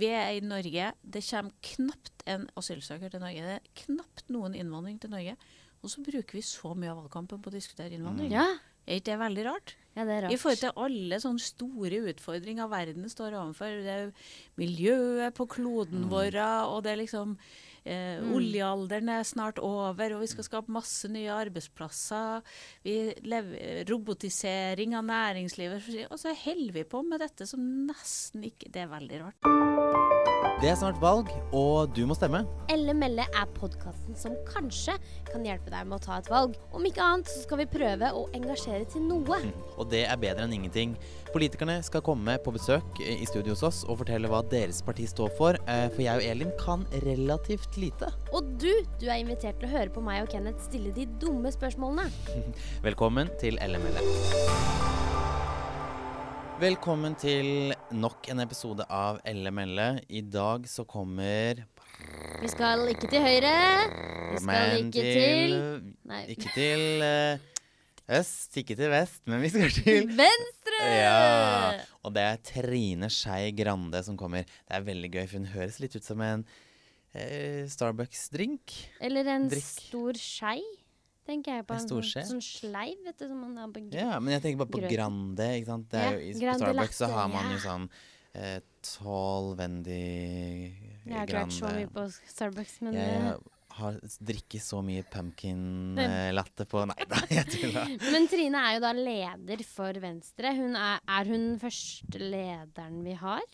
Vi er i Norge. Det kommer knapt en asylsøker til Norge. Det er knapt noen innvandring til Norge. Og så bruker vi så mye av valgkampen på å diskutere innvandring. Ja, Er ikke det veldig rart? ja det er I rart. forhold til alle sånne store utfordringer verden står overfor. Det er miljøet på kloden vår, og det er liksom eh, Oljealderen er snart over, og vi skal skape masse nye arbeidsplasser. Vi lever, robotisering av næringslivet. Og så holder vi på med dette som nesten ikke Det er veldig rart. Det er snart valg, og du må stemme. Elle melle er podkasten som kanskje kan hjelpe deg med å ta et valg. Om ikke annet så skal vi prøve å engasjere til noe. Og det er bedre enn ingenting. Politikerne skal komme på besøk i studio hos oss og fortelle hva deres parti står for, eh, for jeg og Elin kan relativt lite. Og du, du er invitert til å høre på meg og Kenneth stille de dumme spørsmålene. Velkommen til LML. Velkommen til nok en episode av LML. I dag så kommer Vi skal ikke til høyre. Vi skal Men ikke til Nei. Ikke til eh, øst, ikke til vest, men vi skal til Venstre! Ja, og det er Trine Skei Grande som kommer. Det er veldig gøy, for hun høres litt ut som en eh, Starbucks-drink. Eller en Drikk. stor skei, tenker jeg på. En stor sånn, sånn sleiv, vet du. Som man har på Ja, men jeg tenker bare på grøn. Grande. ikke sant? Det Ja, jo, i, på Starbucks så har man jo sånn eh, tall, vendy Jeg har vært så mye på Starbucks, men Jeg eh, har drikket så mye pumpkin eh, latte på Nei da, jeg tuller. Men Trine er jo da leder for Venstre. Hun er, er hun første lederen vi har?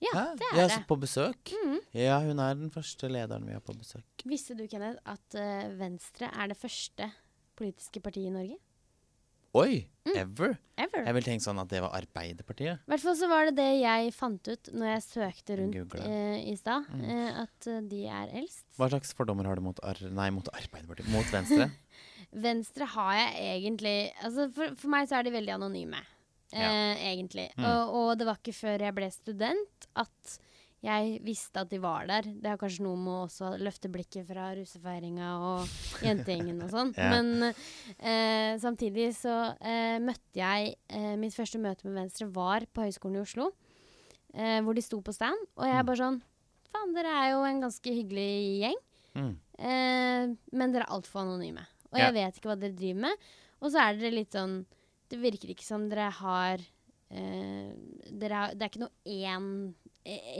Ja, Hæ? det Ja, er så det. på besøk? Mm. Ja, hun er den første lederen vi har på besøk. Visste du, Kenneth, at eh, Venstre er det første politiske partiet i Norge? Oi! Mm. Ever? Ever. Jeg ville tenkt sånn at det var Arbeiderpartiet. I hvert fall så var det det jeg fant ut når jeg søkte rundt eh, i stad, Mm. eh, at eh, de er eldst. Hva slags fordommer har du mot, ar nei, mot Arbeiderpartiet? Mot Venstre? Venstre har jeg egentlig altså for, for meg så er de veldig anonyme, eh, egentlig. Mm. Og, og det var ikke før jeg ble student at jeg visste at de var der. Det har kanskje noe med å også løfte blikket fra russefeiringa og jentegjengen og sånn. Ja. Men eh, samtidig så eh, møtte jeg eh, Mitt første møte med Venstre var på Høgskolen i Oslo, eh, hvor de sto på stand. Og jeg Mm. bare sånn Faen, dere er jo en ganske hyggelig gjeng. Mm. Eh, men dere er altfor anonyme. Og Ja. jeg vet ikke hva dere driver med. Og så er dere litt sånn Det virker ikke som dere har Uh, dere har, Det er ikke noe én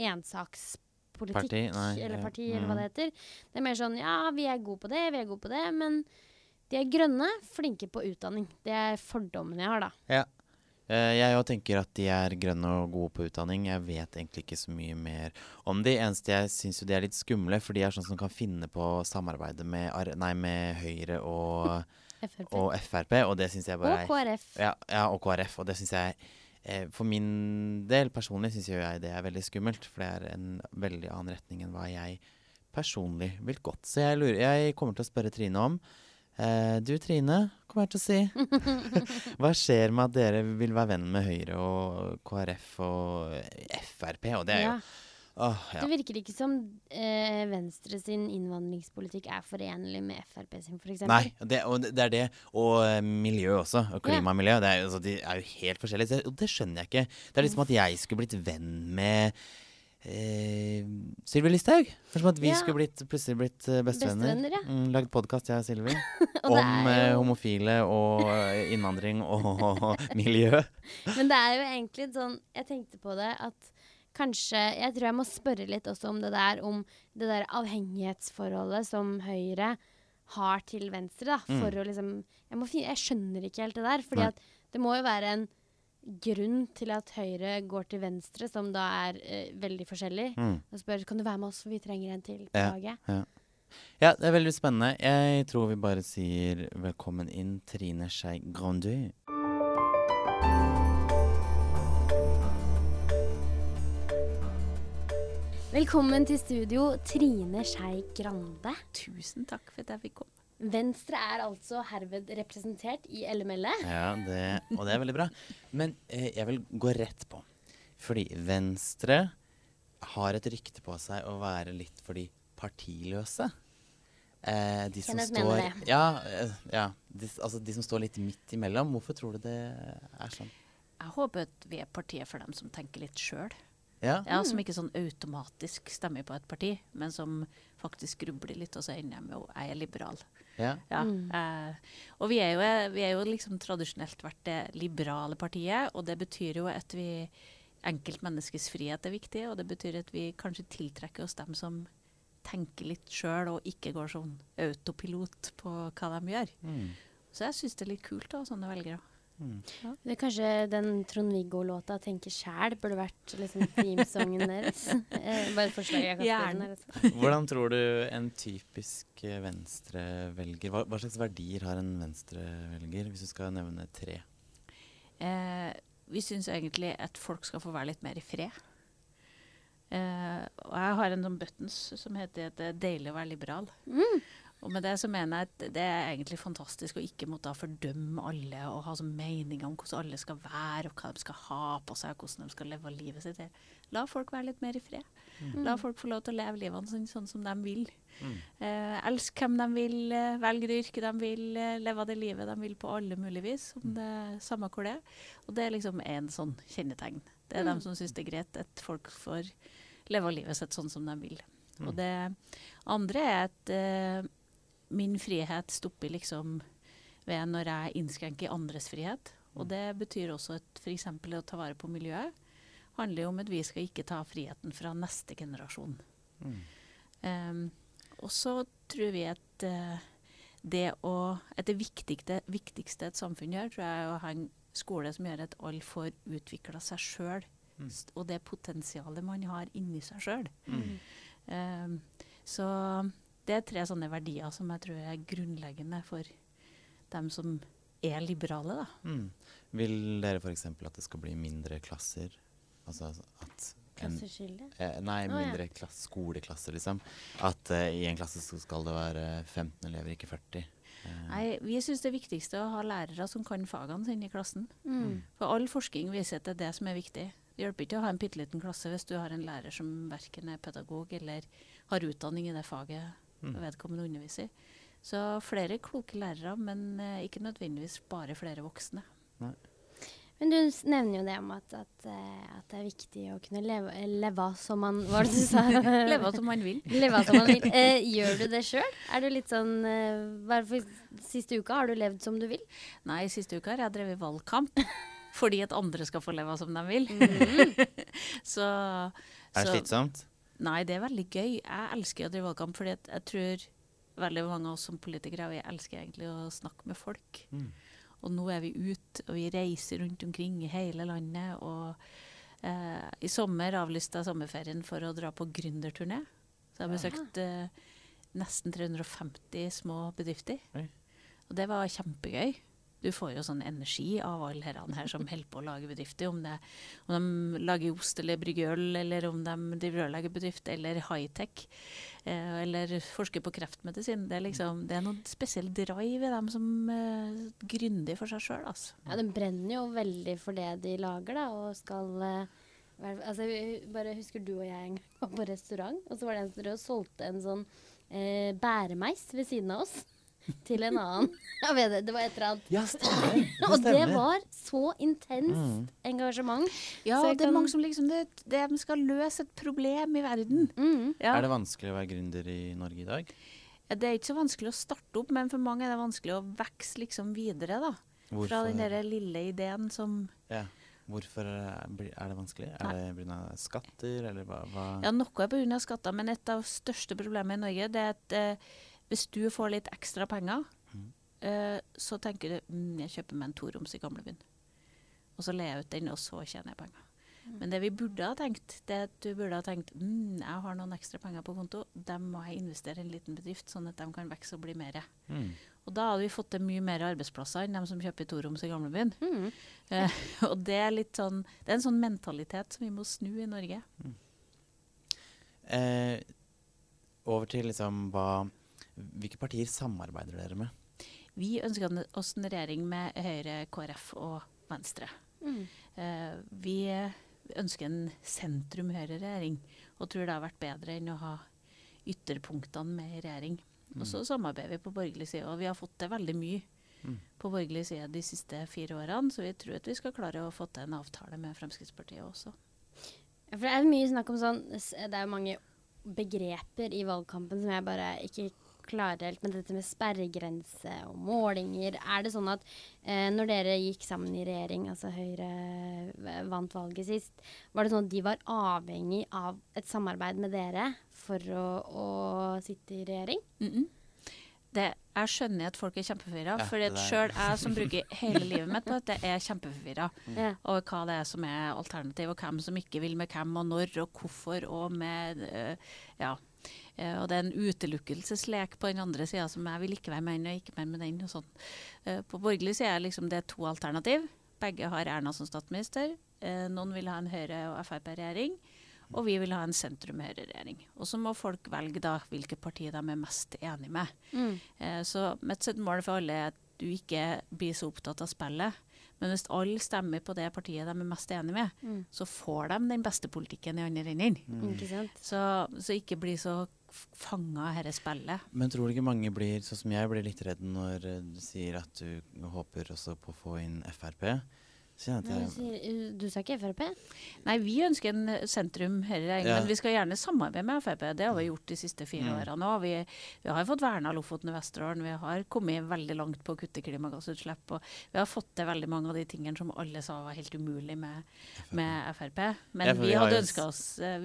ensakspolitikk Parti, nei, eller ja, parti, eller hva mm. det heter. Det er mer sånn ja, vi er gode på det, vi er gode på det, men de er grønne, flinke på utdanning. Det er fordommene jeg har, da. Ja. Eh, jeg òg tenker at de er grønne og gode på utdanning. Jeg vet egentlig ikke så mye mer om de. Eneste jeg syns jo de er litt skumle, for de er sånn som kan finne på å samarbeide med, nei, med Høyre og, og Frp, og det syns jeg bare Og KrF. Ja, ja, og KrF. Og det syns jeg eh, For min del personlig syns jeg det er veldig skummelt. For det er en veldig annen retning enn hva jeg personlig vil gått. Så jeg, lurer, jeg kommer til å spørre Trine om eh, Du Trine, kommer jeg til å si. hva skjer med at dere vil være venn med Høyre og KrF og Frp? Og det er jo Ja. Åh, ja. Det virker ikke som eh, Venstre sin innvandringspolitikk er forenlig med Frp sin, f.eks. Nei, det, og det det er det. Og eh, miljø også. Og klima og miljø. Det er, altså, de er jo helt forskjellige. Det, Og det skjønner jeg ikke. Det er liksom at jeg skulle blitt venn med eh, Sylvi Listhaug. Som at vi Ja. skulle blitt, plutselig blitt eh, bestevenner. Bestevenner, ja. mm, lagd podkast, jeg og Sylvi. Om eh, jo- homofile og innvandring og miljø. Men det er jo egentlig sånn Jeg tenkte på det at kanskje Jeg tror jeg må spørre litt også om det der om det der avhengighetsforholdet som Høyre har til Venstre, da. Mm. Å liksom jeg, må finne, jeg skjønner ikke helt det der. Fordi at det må jo være en grunn til at Høyre går til Venstre, som da er eh, veldig forskjellig, Mm. og spør kan du være med oss, for vi trenger en til på Ja. ja. Ja, det er veldig spennende. Jeg tror vi bare sier velkommen inn, Trine Skei Grandøy. Velkommen til studio, Trine Skei Grande. Tusen takk for at jeg fikk komme. Venstre er altså herved representert i LML. Ja, det, og det er veldig bra. Men eh, jeg vil gå rett på. Fordi Venstre har et rykte på seg å være litt for de partiløse. Eh, de som Kenneth står, mener det. Ja, eh, ja de, altså de som står litt midt imellom. Hvorfor tror du det er sånn? Jeg håper at vi er partiet for dem som tenker litt sjøl. Ja. Ja, Som ikke sånn automatisk stemmer på et parti, men som faktisk grubler litt, og så ender jeg med å jeg er liberal. ja. Ja, Mm. eh, og vi er, jo, vi er jo liksom tradisjonelt vært det liberale partiet, og det betyr jo at vi Enkeltmenneskets frihet er viktig, og det betyr at vi kanskje tiltrekker oss dem som tenker litt sjøl, og ikke går sånn autopilot på hva de gjør. Mm. Så jeg syns det er litt kult å ha sånne velgere. Mm. Det er kanskje den Trond-Viggo-låta 'Tenke sjæl' burde vært liksom themesongen deres. Eh, bare et forslag jeg kan spørre den altså. Hvordan tror du en typisk eh, venstrevelger hva, hva slags verdier har en venstrevelger, hvis du skal nevne tre? Eh, vi syns egentlig at folk skal få være litt mer i fred. Eh, og jeg har en sånn buttons som heter at det er deilig å være liberal. Mm. Og med det så mener jeg at det er egentlig fantastisk å ikke måtte fordømme alle og ha sånn meninger om hvordan alle skal være, og hva de skal ha på seg, og hvordan de skal leve livet sitt. La folk være litt mer i fred. La folk få lov til å leve livene sånn, sånn som de vil. Mm. Eh, elsk hvem de vil, velg velge det yrket de vil, eh, leve det livet de vil på alle mulige vis. Om det er samme hvor det er. Og det er liksom en sånn kjennetegn. Det er Mm. dem som syns det er greit at folk får leve livet sitt sånn som de vil. Mm. Og det andre er at eh, min frihet stopper liksom ved når jeg innskrenker andres frihet. Og det betyr også at f.eks. å ta vare på miljøet handler jo om at vi skal ikke ta friheten fra neste generasjon. Mm. Um, og så tror vi at uh, det å at det viktigste, viktigste et samfunn gjør, tror jeg er å ha en skole som gjør at alle får utvikla seg sjøl. Mm. Og det potensialet man har inni seg sjøl. Mm. Um, så det er tre sånne verdier som jeg tror er grunnleggende for dem som er liberale, da. Mm. Vil dere f.eks. at det skal bli mindre klasser? Altså at en, Klasseskille. eh, Nei, ja. mindre klass, skoleklasser, liksom. At eh, i en klasse så skal det være 15 elever, ikke 40. Eh, Nei, vi syns det viktigste er å ha lærere som kan fagene sine i klassen. Mm. For all forskning viser at det er det som er viktig. Det hjelper ikke å ha en bitte liten klasse hvis du har en lærer som verken er pedagog eller har utdanning i det faget Mm. Vedkommende underviser. Så flere kloke lærere, men eh, ikke nødvendigvis bare flere voksne. Men du nevner jo det om at, at, eh, at det er viktig å kunne leve, leve som man Hva var det du sa? Leve som man vil. Leve som man vil. Eh, gjør du det sjøl? Er du litt sånn eh, hva for Siste uka, har du levd som du vil? Nei, siste uka har jeg drevet valgkamp. Fordi at andre skal få leve som de vil. så, er det slitsomt? Nei, det er veldig gøy. Jeg elsker å drive valgkamp, fordi jeg tror veldig mange av oss som politikere vi elsker egentlig å snakke med folk. Mm. Og nå er vi ute, og vi reiser rundt omkring i hele landet. Og eh, i sommer avlysta jeg sommerferien for å dra på gründerturné. Så jeg har besøkt eh, nesten 350 små bedrifter. Oi. Og det var kjempegøy. Du får jo sånn energi av alle herrene her som holder på å lage bedrifter. Om, det, om de lager ost eller brygger øl, eller om de driver rørleggerbedrift, eller high-tech. Eh, eller forsker på kreftmedisin. Det er liksom, det er noe spesiell drive i dem som eh, gründer for seg sjøl. Altså. Ja, de brenner jo veldig for det de lager, da, og skal eh, altså, Bare husker du og jeg en gang var på restaurant, og så var det en som solgte en sånn eh, bæremeis ved siden av oss. Til en annen. Jeg vet det, det var et eller annet. Ja, stemmer. Det Og det var så intenst Mm. engasjement. Ja, det er kan- mange som liksom det, det, De skal løse et problem i verden. Mm. Ja. Er det vanskelig å være gründer i Norge i dag? Ja, Det er ikke så vanskelig å starte opp, men for mange er det vanskelig å vokse liksom videre. da. Fra den der lille ideen som ja. Hvorfor er er det vanskelig? Er det pga. skatter, eller hva? hva? Ja, noe er pga. skatter, men et av største problemene i Norge det er at eh, hvis du får litt ekstra penger, mm. eh, så tenker du mm, jeg kjøper meg en toroms i gamlebyen. Og så leier jeg ut den, og så tjener jeg penger. Men det vi burde ha tenkt, det at du burde ha tenkt mm, jeg har noen ekstra penger på konto, dem må jeg investere i en liten bedrift, sånn at de kan vokse og bli mer. Mm. Og da hadde vi fått til mye mer arbeidsplasser enn dem som kjøper toroms i gamlebyen. Mm. Eh, og det er litt sånn, det er en sånn mentalitet som vi må snu i Norge. Eh, over til liksom hva Hvilke partier samarbeider dere med? Vi ønsker oss en regjering med Høyre, KrF og Venstre. Mm. Eh, vi ønsker en sentrum-høyre-regjering, og tror det har vært bedre enn å ha ytterpunktene med i regjering. Og så samarbeider vi på borgerlig side, og vi har fått til veldig mye Mm. på borgerlig side de siste fire årene, så vi tror at vi skal klare å få til en avtale med Fremskrittspartiet også. Ja, for det er mye snakk om sånn Det er jo mange begreper i valgkampen som jeg bare ikke klarer helt. med dette med sperregrense og målinger Er det sånn at eh, når dere gikk sammen i regjering, altså Høyre vant valget sist, var det sånn at de var avhengig av et samarbeid med dere for å, å sitte i regjering? Mm -mm. Det, jeg skjønner at folk er kjempeforvirra, Ja, for sjøl jeg som bruker hele livet mitt på dette, er kjempeforvirra mm. over hva det er som er alternativ, og hvem som ikke vil med hvem, og når og hvorfor, og med øh, Ja. Eh, og det er en utelukkelseslek på den andre sida som jeg vil ikke være med den, og ikke mer med den, og sånn. Eh, på borgerlig side er liksom det to alternativ. Begge har Erna som statsminister. Eh, noen vil ha en Høyre- og Frp-regjering. Og vi vil ha en sentrum-høyre-regjering. Og så må folk velge da hvilket parti de er mest enig med. Mm. Så mitt mål for alle er at du ikke blir så opptatt av spillet. Men hvis alle stemmer på det partiet de er mest enig med, Mm. så får de den beste politikken i andre enden. Ikke sant? Så, så ikke bli så fanga av dette spillet. Men tror du ikke mange blir, sånn som jeg, blir litt redd når eh, du sier at du håper også på å få inn Frp? Jeg du, sier, sa ikke Frp? Nei, vi ønsker en sentrum-høyreregjering, Ja. men vi skal gjerne samarbeide med Frp. Det har vi gjort de siste fire Mm. årene òg. Vi, vi har fått verna Lofoten og Vesterålen. Vi har kommet veldig langt på å kutte klimagassutslipp. Og vi har fått til veldig mange av de tingene som alle sa var helt umulig med, med Frp. Men Ja, vi, vi hadde ønska oss, eh,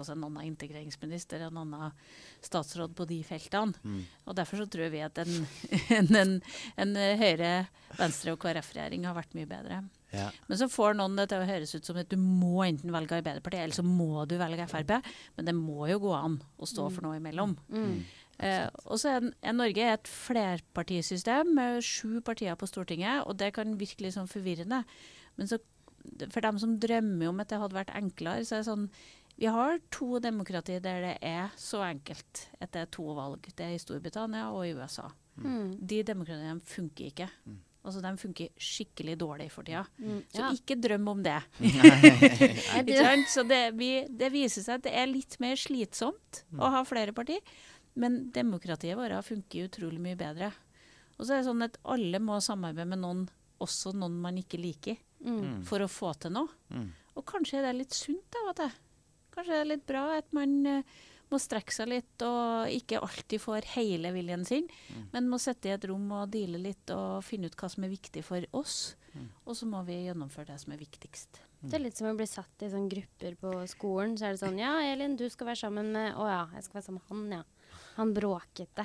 oss en annen integreringsminister, en annen statsråd på de feltene. mm. Og derfor så tror vi at en, en, en, en Høyre-, Venstre- og KrF-regjering har vært mye bedre. Ja. Men så får noen det til å høres ut som at du må enten velge Arbeiderpartiet, eller så må du velge Frp. Men det må jo gå an å stå for noe imellom. Mm. Eh, og så er, er Norge et flerpartisystem med sju partier på Stortinget, og det kan virke litt sånn forvirrende. Men så, for dem som drømmer om at det hadde vært enklere, så er det sånn Vi har to demokratier der det er så enkelt at det er to valg. Det er i Storbritannia og i USA. Mm. De demokratiene funker ikke. Altså, De funker skikkelig dårlig for tida. Mm. Så ikke drøm om det. Ja, Ikke det- sant? Så det, vi, det viser seg at det er litt mer slitsomt å ha flere partier. Men demokratiet vårt funker utrolig mye bedre. Og så er det sånn at alle må samarbeide med noen, også noen man ikke liker, Mm. for å få til noe. Mm. Og kanskje det er litt sunt av og til. Kanskje det er litt bra at man eh, må strekke seg litt og ikke alltid får hele viljen sin, men må sitte i et rom og deale litt og finne ut hva som er viktig for oss. Og så må vi gjennomføre det som er viktigst. Det er litt som å bli satt i sånne grupper på skolen. Så er det sånn Ja, Elin, du skal være sammen med Å ja, jeg skal være sammen med han, ja. Han bråkete.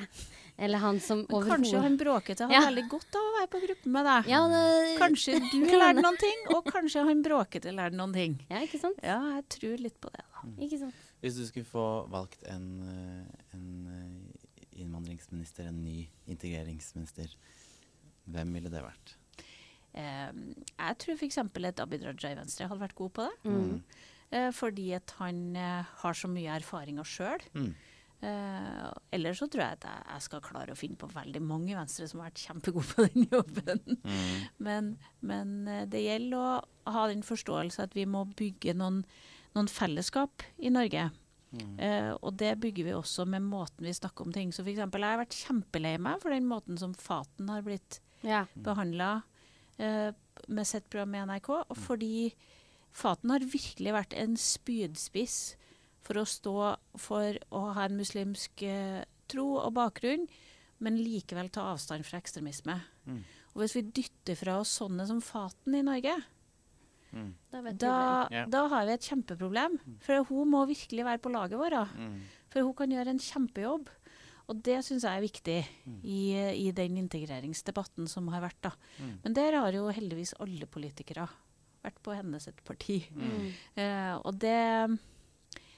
Eller han som overhodet kanskje han bråkete har Ja. veldig godt av å være på gruppe med deg. Ja, det, Kanskje du lærte noen ting, og kanskje han bråkete lærte noen ting. Ja, ikke sant? Ja, jeg tror litt på det, da. Ikke sant? Hvis du skulle få valgt en, eh, en eh, innvandringsminister, en ny integreringsminister, hvem ville det vært? Eh, jeg tror f.eks. at Abid Raja i Venstre hadde vært god på det. Mm. Eh, fordi at han eh, har så mye erfaringer sjøl. Mm. Eh, ellers så tror jeg at jeg, jeg skal klare å finne på veldig mange i Venstre som har vært kjempegode på den jobben. Mm. Men, men det gjelder å ha den forståelse at vi må bygge noen, noen fellesskap i Norge. Mm. Eh, og det bygger vi også med måten vi snakker om ting. Så for eksempel, jeg har vært kjempelei meg for den måten som Faten har blitt Ja. behandla eh, med sitt program i NRK. Og fordi Faten har virkelig vært en spydspiss for å stå for å ha en muslimsk eh, tro og bakgrunn, men likevel ta avstand fra ekstremisme. Mm. Og hvis vi dytter fra oss sånne som Faten i Norge, Mm. Da vet da, da har vi et kjempeproblem. For hun må virkelig være på laget vårt. Mm. For hun kan gjøre en kjempejobb. Og det syns jeg er viktig i, i den integreringsdebatten som har vært. da. Mm. Men der har jo heldigvis alle politikere vært på hennes et parti. Mm. Eh, og det,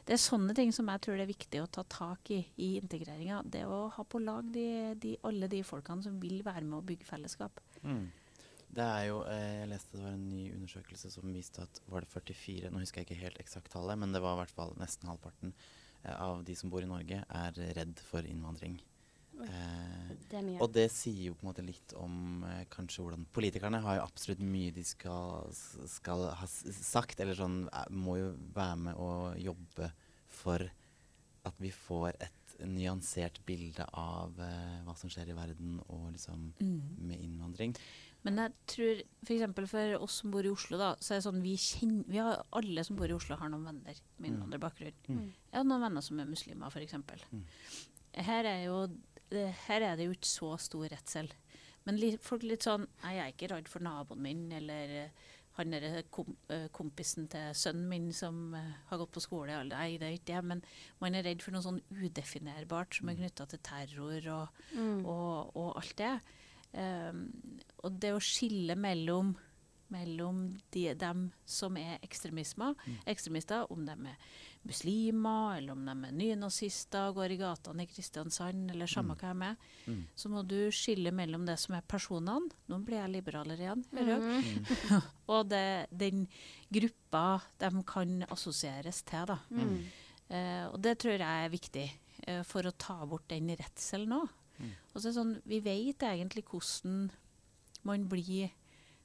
det er sånne ting som jeg tror det er viktig å ta tak i i integreringa. Det å ha på lag de, de, alle de folkene som vil være med å bygge fellesskap. Mm. Det er jo, eh, Jeg leste det var en ny undersøkelse som viste at var det 44 Nå husker jeg ikke helt eksakt tallet, men det var i hvert fall nesten halvparten eh, av de som bor i Norge, er redd for innvandring. Eh, Det og det sier jo på en måte litt om eh, kanskje hvordan Politikerne har jo absolutt mye de skal, skal ha sagt, eller sånn eh, må jo være med å jobbe for at vi får et nyansert bilde av eh, hva som skjer i verden, og liksom med innvandring. Men jeg tror f.eks. For, for oss som bor i Oslo, da, så er det sånn vi kjenner vi har, Alle som bor i Oslo, har noen venner med innvandrerbakgrunn. Mm. Jeg har noen venner som er muslimer, f.eks. Mm. Her, er jo, det- her er det jo ikke så stor redsel. Men li, folk litt sånn Nei, jeg er ikke redd for naboen min, eller eh, han derre kom, eh, kompisen til sønnen min som eh, har gått på skole. eller- Nei, det er ikke det. Men man er redd for noe sånn udefinerbart som er knytta til terror og Mm. og, og alt det. Um, og det å skille mellom, mellom de, dem som er ekstremister, om de er muslimer, eller om de er nynazister, går i gatene i Kristiansand, eller samme hva de er, Mm. så må du skille mellom det som er personene Nå blir jeg liberaler igjen. hører du? Mm. Og det, den gruppa de kan assosieres til. da. Mm. Eh, og det tror jeg er viktig eh, for å ta bort den redselen òg. Mm. Og så er det sånn, vi vet egentlig hvordan man blir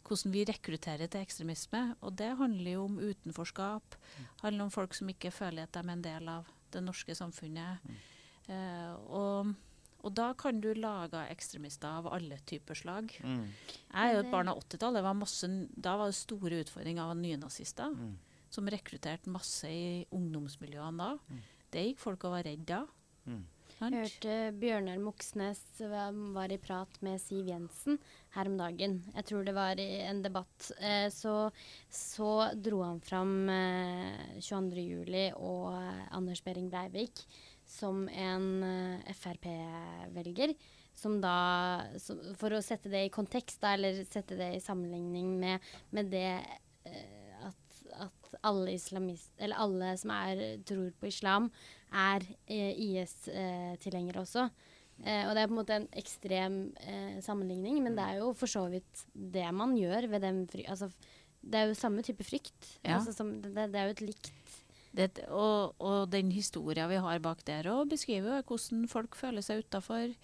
hvordan vi rekrutterer til ekstremisme. Og det handler jo om utenforskap. handler om folk som ikke føler at de er en del av det norske samfunnet. Eh, og, og da kan du lage ekstremister av alle typer slag. Mm. Jeg er jo et barn av 80-tallet. det var masse- Da var det store utfordringer av nynazister Mm. som rekrutterte masse i ungdomsmiljøene da. Mm. Det gikk folk og var redd da. Jeg hørte Bjørnar Moxnes var, i prat med Siv Jensen her om dagen. Jeg tror det var i en debatt. Eh, så, så dro han fram eh, 22. juli og eh, Anders Behring Breivik som en eh, Frp-velger. Som da, for å sette det i kontekst, eller sette det i sammenligning med, med det eh, alle islamist, eller alle som er, tror på islam, er eh, IS-tilhengere også. Eh, og det er på en måte en ekstrem eh, sammenligning, men det er jo for så vidt det man gjør ved den fry... Altså, det er jo samme type frykt. Ja. Altså, som, det, det er jo et likt Det, og, og den historien vi har bak der òg, beskriver jo hvordan folk føler seg utafor.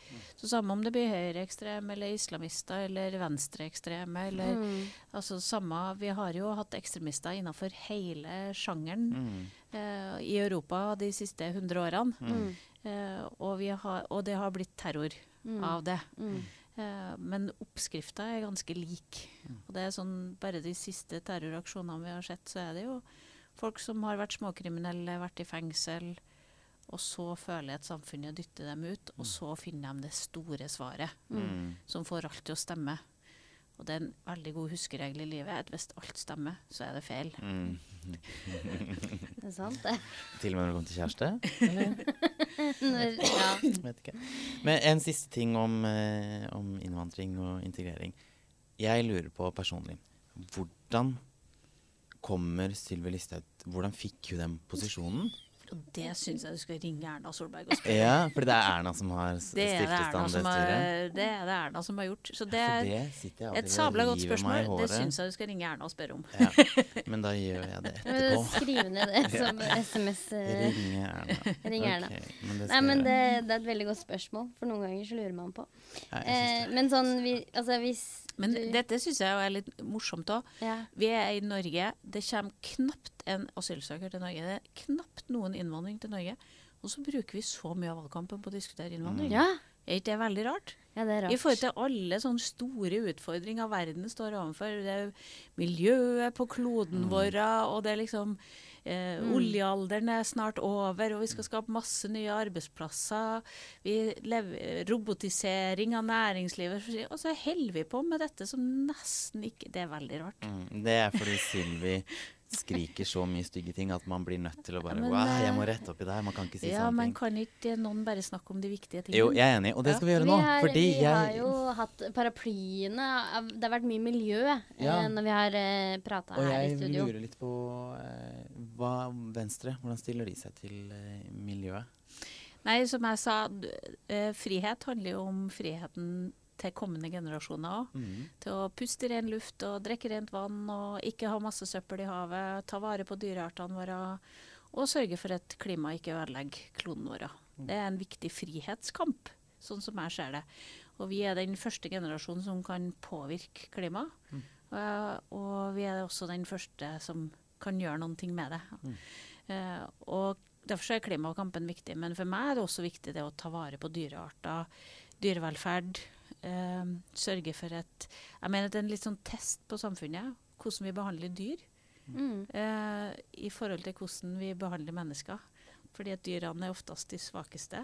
Så samme om det blir høyreekstreme eller islamister eller venstreekstreme eller mm. Altså samme Vi har jo hatt ekstremister innenfor hele sjangeren Mm. eh, i Europa de siste 100 årene. Mm. Eh, og, vi har, og det har blitt terror Mm. av det. Mm. Eh, men oppskrifta er ganske lik. Og det er sånn, Bare de siste terroraksjonene vi har sett, så er det jo folk som har vært småkriminelle, vært i fengsel, og så føler jeg at samfunnet dytter dem ut, og så finner de det store svaret, Mm. som får alt til å stemme. Og det er en veldig god huskeregel i livet, at hvis alt stemmer, så er det feil. Mm. Det er sant, det. Til og med når det kommer til kjæreste? Når, ja. Vet ikke. Men en siste ting om, eh, om innvandring og integrering. Jeg lurer på personlig Hvordan kommer Sylvi Listhaug Hvordan fikk hun den posisjonen? Og det syns jeg du skal ringe Erna Solberg og spørre. Ja, for det er Erna som har stiftet Det er stilt det i stand det styret. det er det Erna som har gjort. Så det er det et sabla godt spørsmål. Det syns jeg du skal ringe Erna og spørre om. Ja, men da gjør jeg det etterpå. Skriv ned det som SMS. eh, Ringe Erna. Ring Erna. Okay, men det Nei, men det, det er et veldig godt spørsmål, for noen ganger så lurer man på. Nei, Eh, men sånn, vi, altså hvis Men du- dette syns jeg er litt morsomt òg. ja. Vi er i Norge. Det kommer knapt en asylsøker til Norge. Det er knapt noen innvandring til Norge. Og så bruker vi så mye av valgkampen på å diskutere innvandring. ja. Er ikke det veldig rart? Ja, det er rart. I forhold til alle sånne store utfordringer verden står overfor. Det er miljøet på kloden vår, og det er liksom eh, Oljealderen er snart over, og vi skal skape masse nye arbeidsplasser. Vi lever, robotisering av næringslivet. Og så holder vi på med dette som nesten ikke Det er veldig rart. Mm, det er fordi Sylvi skriker så mye stygge ting at man blir nødt til å bare Men, Wow, jeg eh, må rette opp i det her. Man kan ikke si Ja, sånne men ting. kan ikke noen bare snakke om de viktige tingene? Jo, jeg er enig, og det skal vi gjøre vi nå. Fordi vi har jo hatt paraplyene Det har vært mye miljø eh, Ja. når vi har eh, prata Og her i jeg lurer litt på eh, hva Venstre Hvordan stiller de seg til eh, miljøet? Nei, som jeg sa, eh, frihet handler jo om friheten til kommende generasjoner òg. Mm. Til å puste ren luft og drikke rent vann og ikke ha masse søppel i havet. Ta vare på dyreartene våre og sørge for at klimaet ikke ødelegger kloden vår. Det er en viktig frihetskamp, sånn som jeg ser det. Og vi er den første generasjonen som kan påvirke klimaet. Eh, og vi er også den første som kan gjøre noen ting med det. Eh, og Derfor er klimakampen viktig. Men for meg er det også viktig det å ta vare på dyrearter, dyrevelferd. eh, sørge for et Jeg mener at det er en litt sånn test på samfunnet, hvordan vi behandler dyr. Mm. eh, I forhold til hvordan vi behandler mennesker. Fordi at dyrene er oftest de svakeste.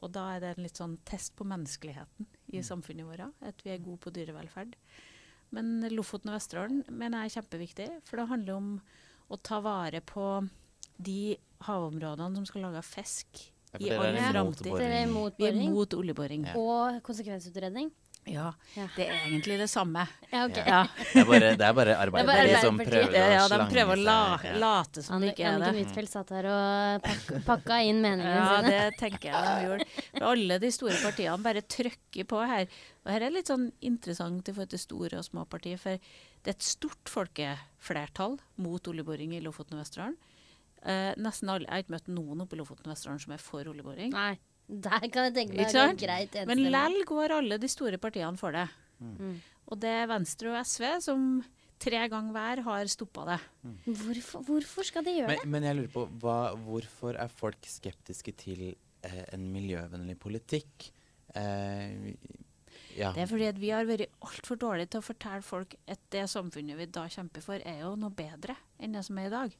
Og da er det en litt sånn test på menneskeligheten i samfunnet vårt. At vi er gode på dyrevelferd. Men Lofoten og Vesterålen mener jeg er kjempeviktig, for det handler om å ta vare på de havområdene som skal lage fisk Ja, i all framtid. boring. Dere er imot Vi er mot oljeboring. Ja. og konsekvensutredning? Ja, Ja. det er egentlig det samme. Ja, ok. Ja. Ja, Det er bare, det er bare Arbeiderpartiet som prøver å ja de prøver å la, late som det ikke er det. Anniken Huitfeldt satt her og pakka, pakka inn meningene Ja, sine. det tenker jeg de gjorde. For alle de store partiene bare trykker på her. Og her er litt sånn interessant i forhold til store og små partier, for det er et stort folkeflertall mot oljeboring i Lofoten og Vesterålen. Eh, nesten alle, Jeg har ikke møtt noen oppe i Lofoten og Vesterålen som er for oljeboring. Nei, der kan jeg tenke meg Ikke det greit Men lell går alle de store partiene for det. Mm. Og det er Venstre og SV som tre ganger hver har stoppa det. Hvorfor, hvorfor skal de gjøre Men, det? men jeg lurer på, hva, hvorfor er folk skeptiske til eh, en miljøvennlig politikk? Eh, ja. Det er fordi vi har vært altfor dårlige til å fortelle folk at det samfunnet vi da kjemper for, er jo noe bedre enn det som er i dag.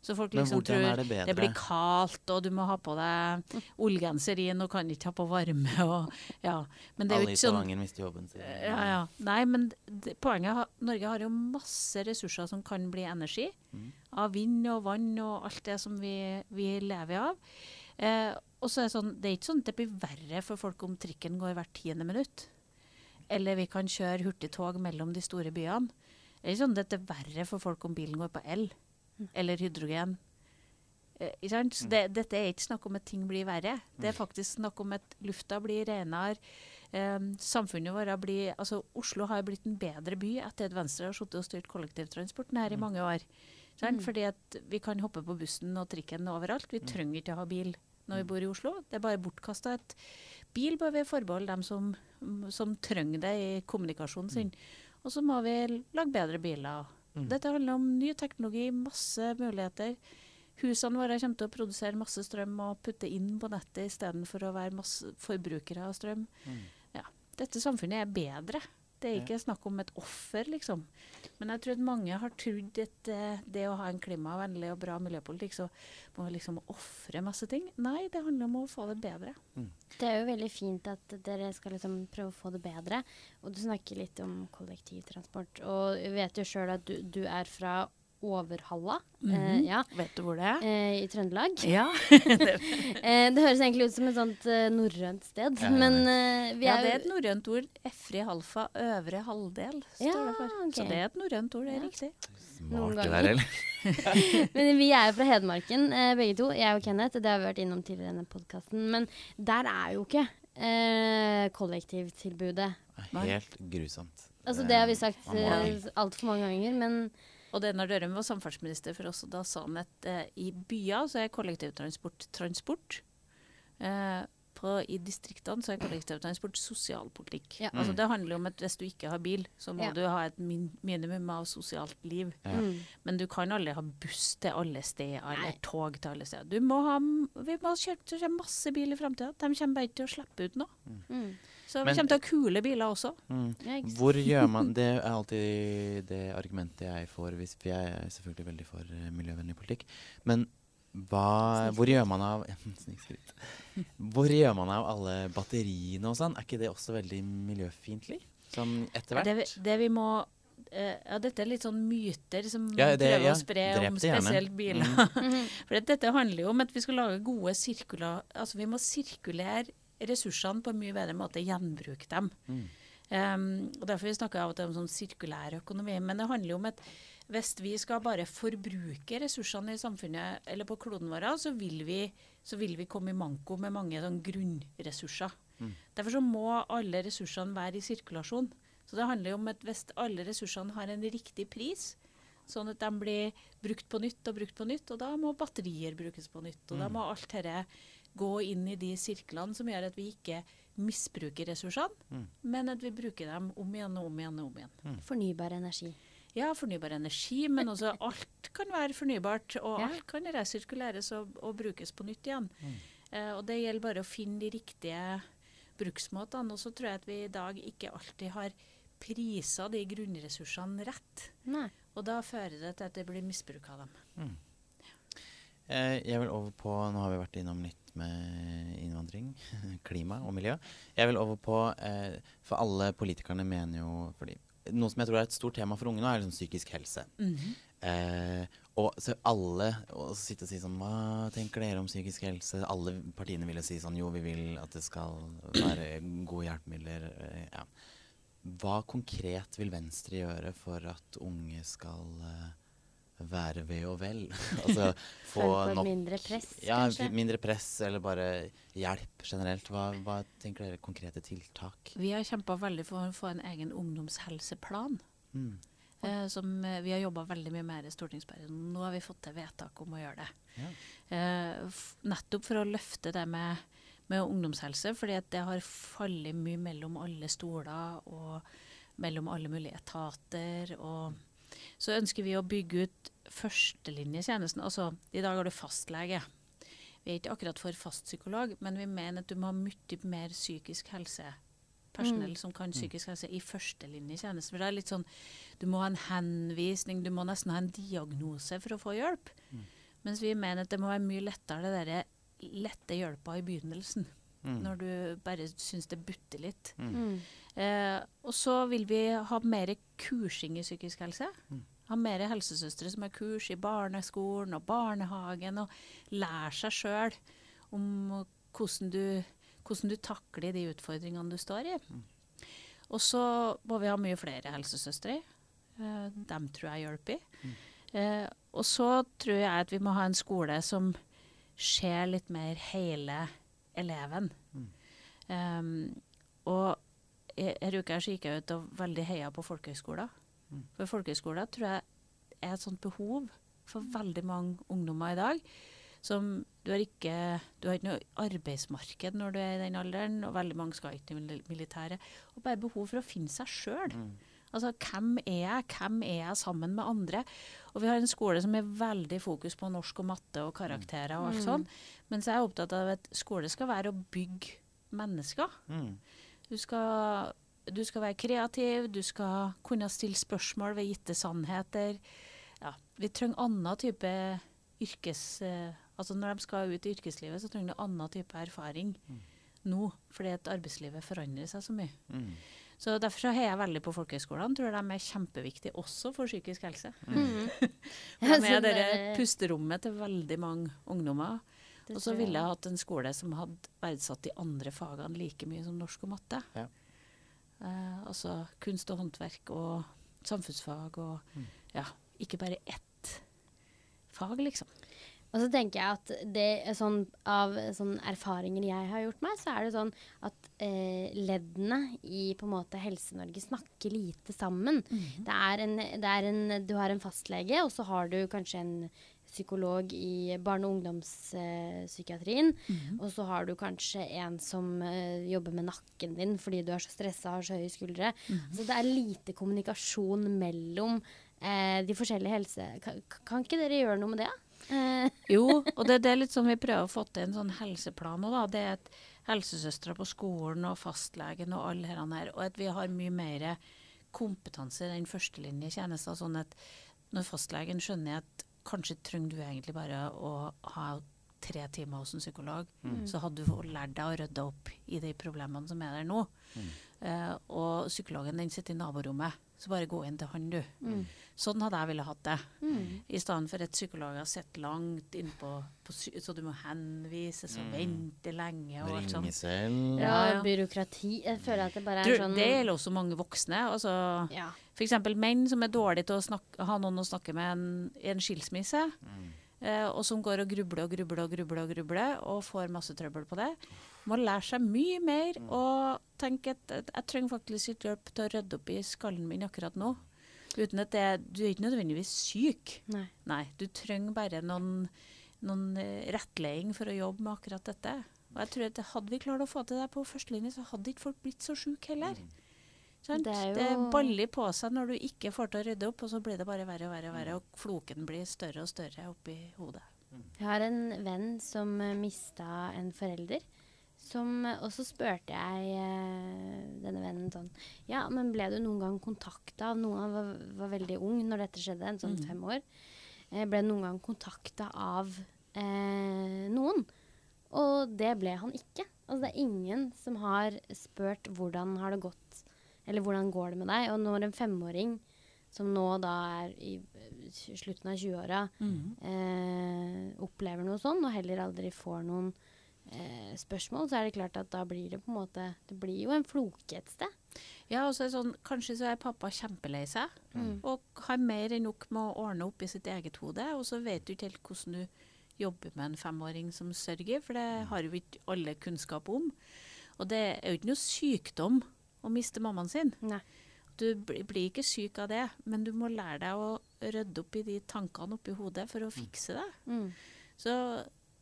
Så folk liksom tror det det blir kaldt, og du må ha på deg ullgenser og kan ikke ha på varme. Og, ja. Men det er Alle i Stavanger sånn Stavanger mister jobben sin. ja, ja. Nei, men det, poenget er Norge har jo masse ressurser som kan bli energi. Mm. Av vind og vann og alt det som vi, vi lever av. Eh, og så er det sånn, det er ikke sånn at det blir verre for folk om trikken går hvert tiende minutt. Eller vi kan kjøre hurtigtog mellom de store byene. Det er ikke sånn at det er verre for folk om bilen går på el eller hydrogen. Eh, ikke sant? Så det, dette er ikke snakk om at ting blir verre. Det er faktisk snakk om at lufta blir renere. Eh, samfunnet vårt blir, altså Oslo har blitt en bedre by etter at Venstre har sittet og styrt kollektivtransporten her i mange år. Sant? Fordi at vi kan hoppe på bussen og trikken overalt. Vi trenger ikke å ha bil når vi bor i Oslo. Det er bare bortkasta. Bil bør vi forbeholde dem som, som trenger det i kommunikasjonen sin. Og så må vi lage bedre biler. Mm. Dette handler om ny teknologi, masse muligheter. Husene våre kommer til å produsere masse strøm og putte inn på nettet istedenfor å være masse forbrukere av strøm. Mm. Ja. Dette samfunnet er bedre. Det er ikke snakk om et offer, liksom. Men jeg tror at mange har trodd at eh, det å ha en klimavennlig og bra miljøpolitikk, så må vi liksom ofre masse ting. Nei, det handler om å få det bedre. Det er jo veldig fint at dere skal liksom prøve å få det bedre. Og du snakker litt om kollektivtransport. Og jeg vet jo sjøl at du, du er fra Overhalla eh, Mhm. ja, Vet du hvor det er? eh, i Trøndelag. Ja. Eh, det høres egentlig ut som et sånt eh, norrønt sted, Ja, ja, men eh, vi ja, er det er et norrønt ord. Efri halfa øvre halvdel, står Ja, det for. Okay. Så det er et norrønt ord, det er Ja. riktig. Smart det der, eller? Men vi er jo fra Hedmarken, eh, begge to. Jeg og Kenneth. Det har vi vært innom tidligere i denne podkasten. Men der er jo ikke eh, kollektivtilbudet. Helt grusomt. Altså Det har vi sagt uh, altfor mange ganger, men Og det når Dørum var samferdselsminister for oss, og da sa han at eh, i byer så er kollektivtransport transport. Eh, på, I distriktene så er kollektivtransport sosialpolitikk. Ja. Altså Mm. Det handler om at hvis du ikke har bil, så må Ja. du ha et min minimum av sosialt liv. Ja. mm. Men du kan aldri ha buss til alle steder, eller Nei. tog til alle steder. Du må ha, vi må kjøre kjøre masse bil i framtida. De kommer bare ikke til å slippe ut noe. Mm. Så Men- vi kommer til å ha kule biler også. Mm. Hvor gjør man Det er alltid det argumentet jeg får, hvis, for jeg er selvfølgelig veldig for eh, miljøvennlig politikk. Men hva, hvor gjør man av Hvor gjør man av alle batteriene og sånn? Er ikke det også veldig miljøfiendtlig? Sånn etter hvert? Det, det vi må eh, Ja, dette er litt sånn myter som Ja, det- prøver ja, å spre om spesielt biler. Mm. For dette handler jo om at vi skal lage gode sirkuler... Altså vi må sirkulere ressursene på en mye bedre måte, gjenbruke dem. Mm. Um, og Derfor vi snakker av og til om sånn sirkulær økonomi. Men det handler jo om at hvis vi skal bare forbruke ressursene i samfunnet eller på kloden vår, så vil vi, så vil vi komme i manko med mange sånn grunnressurser. Mm. Derfor så må alle ressursene være i sirkulasjon. Så det handler jo om at hvis alle ressursene har en riktig pris, sånn at de blir brukt på nytt og brukt på nytt, og da må batterier brukes på nytt. Og da må alt dette gå inn i de sirklene som gjør at vi ikke misbruker ressursene, Mm. men at vi bruker dem om igjen og om igjen og om igjen. Fornybar energi. Ja, fornybar energi, men også alt kan være fornybart, og Ja. alt kan resirkuleres og, og brukes på nytt igjen. Eh, og det gjelder bare å finne de riktige bruksmåtene. Og så tror jeg at vi i dag ikke alltid har prisa de grunnressursene rett. Nei. Og da fører det til at det blir misbruk av dem. Eh, jeg vil over på Nå har vi vært innom litt med innvandring, klima og miljø. Jeg vil over på eh, For alle politikerne mener jo fordi, Noe som jeg tror er et stort tema for unge nå, er liksom psykisk helse. Eh, og så alle og så sitte og si sånn Hva tenker dere om psykisk helse? Alle partiene ville si sånn Jo, vi vil at det skal være gode hjelpemidler. eh, ja. Hva konkret vil Venstre gjøre for at unge skal være ved og vel? altså få nok mindre press, ja, kanskje? mindre press, eller bare hjelp generelt. Hva, hva tenker dere konkrete tiltak? Vi har kjempa veldig for å få en egen ungdomshelseplan. Mm. Eh, som eh, vi har jobba veldig mye mer i stortingsperioden. Nå har vi fått til vedtak om å gjøre det. Ja. Eh, nettopp for å løfte det med, med ungdomshelse, fordi at det har fallet mye mellom alle stoler og mellom alle mulige etater. Og så ønsker vi å bygge ut førstelinjetjenesten. Altså, i dag har du fastlege. Vi er ikke akkurat for fastpsykolog, men vi mener at du må ha mye mer psykisk helse. Personell som kan psykisk helse i førstelinjetjenesten. For det er litt sånn, Du må ha en henvisning, du må nesten ha en diagnose for å få hjelp. Mens vi mener at det må være mye lettere det derre lette hjelpa i begynnelsen. Mm. Når du bare syns det butter litt. Mm. Eh, og så vil vi ha mer kursing i psykisk helse. Ha mer helsesøstre som har kurs i barneskolen og barnehagen, og lære seg sjøl om hvordan du, hvordan du takler de utfordringene du står i. Og så må vi ha mye flere helsesøstre. Eh, dem tror jeg hjelper. Eh, og så tror jeg at vi må ha en skole som ser litt mer hele eleven. Um, og her uka så gikk jeg ut og veldig heia på folkehøyskoler. For folkehøyskoler tror jeg er et sånt behov for veldig mange ungdommer i dag. Som du har ikke Du har ikke noe arbeidsmarked når du er i den alderen, og veldig mange skal ikke til mil- militæret. Og bare behov for å finne seg sjøl. Altså, hvem er jeg? Hvem er jeg sammen med andre? Og vi har en skole som er veldig fokus på norsk og matte og karakterer og alt sånn. Mens jeg er opptatt av at skole skal være å bygge mennesker. Mm. Du skal, du skal være kreativ, du skal kunne stille spørsmål ved gitte sannheter. Ja, vi trenger annen type yrkes... eh, altså når de skal ut i yrkeslivet, så trenger de annen type erfaring nå, fordi at arbeidslivet forandrer seg så mye. Mm. Så derfor så heier jeg veldig på folkehøyskolene. Tror de er kjempeviktige også for psykisk helse. Mm. For de er så det det- pusterommet til veldig mange ungdommer. Og så ville jeg. hatt en skole som hadde verdsatt de andre fagene like mye som norsk og matte. Ja. Eh, altså kunst og håndverk og samfunnsfag og Mm. ja, ikke bare ett fag, liksom. Og så tenker jeg at det er sånn, av sånn erfaringer jeg har gjort meg, så er det sånn at eh, leddene i på en måte Helse-Norge snakker lite sammen. det, er en, det er en Du har en fastlege, og så har du kanskje en psykolog i barne- og ungdomspsykiatrien. Og så har du kanskje en som uh, jobber med nakken din fordi du er så stressa og har så høye skuldre. Så det er lite kommunikasjon mellom uh, de forskjellige helse... Kan, kan ikke dere gjøre noe med det? Uh. Jo, og det, det er litt sånn vi prøver å få til en sånn helseplan òg, da. Det er at helsesøstre på skolen og fastlegen og alle her, og at vi har mye mer kompetanse i den førstelinjetjenesten. Sånn at når fastlegen skjønner at kanskje trenger du egentlig bare å ha tre timer hos en psykolog, så hadde du lært deg å rydde opp i de problemene som er der nå. Eh, og psykologen den sitter i naborommet, så bare gå inn til han, du. Sånn hadde jeg ville hatt det. I stedet for at psykologer sitter langt innpå, på sy- så du må henvises og vente lenge. og alt sånt. Selv. ja, byråkrati. Jeg føler at det bare er sånn Det gjelder også mange voksne. Altså, ja. F.eks. menn som er dårlige til å snakke, ha noen å snakke med en, i en skilsmisse. Eh, og som går og grubler og grubler og grubler og grubler og får masse trøbbel på det. Må lære seg mye mer og tenke at, at jeg trenger faktisk litt hjelp til å rydde opp i skallen min akkurat nå. Uten at det, Du er ikke nødvendigvis syk. Nei. Nei, du trenger bare noen, noen eh, rettleding for å jobbe med akkurat dette. Og jeg tror at Hadde vi klart å få til det på førstelinje, så hadde ikke folk blitt så syke heller. Sant? Det er jo- Det baller på seg når du ikke får til å rydde opp, og så blir det bare verre og verre, og verre, og floken blir større og større oppi hodet. Jeg har en venn som uh, mista en forelder Som, og så spurte jeg eh, denne vennen sånn Ja, men ble du noen gang kontakta av noen Han var, var veldig ung når dette skjedde, en sånn Mm. fem år. Eh, ble du noen gang kontakta av eh, noen? Og det ble han ikke. Altså det er ingen som har spurt hvordan har det gått, eller hvordan går det med deg. Og når en femåring som nå da er i slutten av 20-åra, mm. eh, opplever noe sånn, og heller aldri får noen eh, spørsmål, så er det klart at da blir det på en måte Det blir jo en floke et sted. Ja, og så er det sånn, Kanskje så er pappa kjempelei seg Mm. og har mer enn nok med å ordne opp i sitt eget hode. Og så vet du ikke helt hvordan du jobber med en femåring som sørger, for det har jo ikke alle kunnskap om. Og det er jo ikke noe sykdom å miste mammaen sin. Nei. Du bli- blir ikke syk av det, men du må lære deg å rydde opp i de tankene oppi hodet for å fikse det. Mm. Så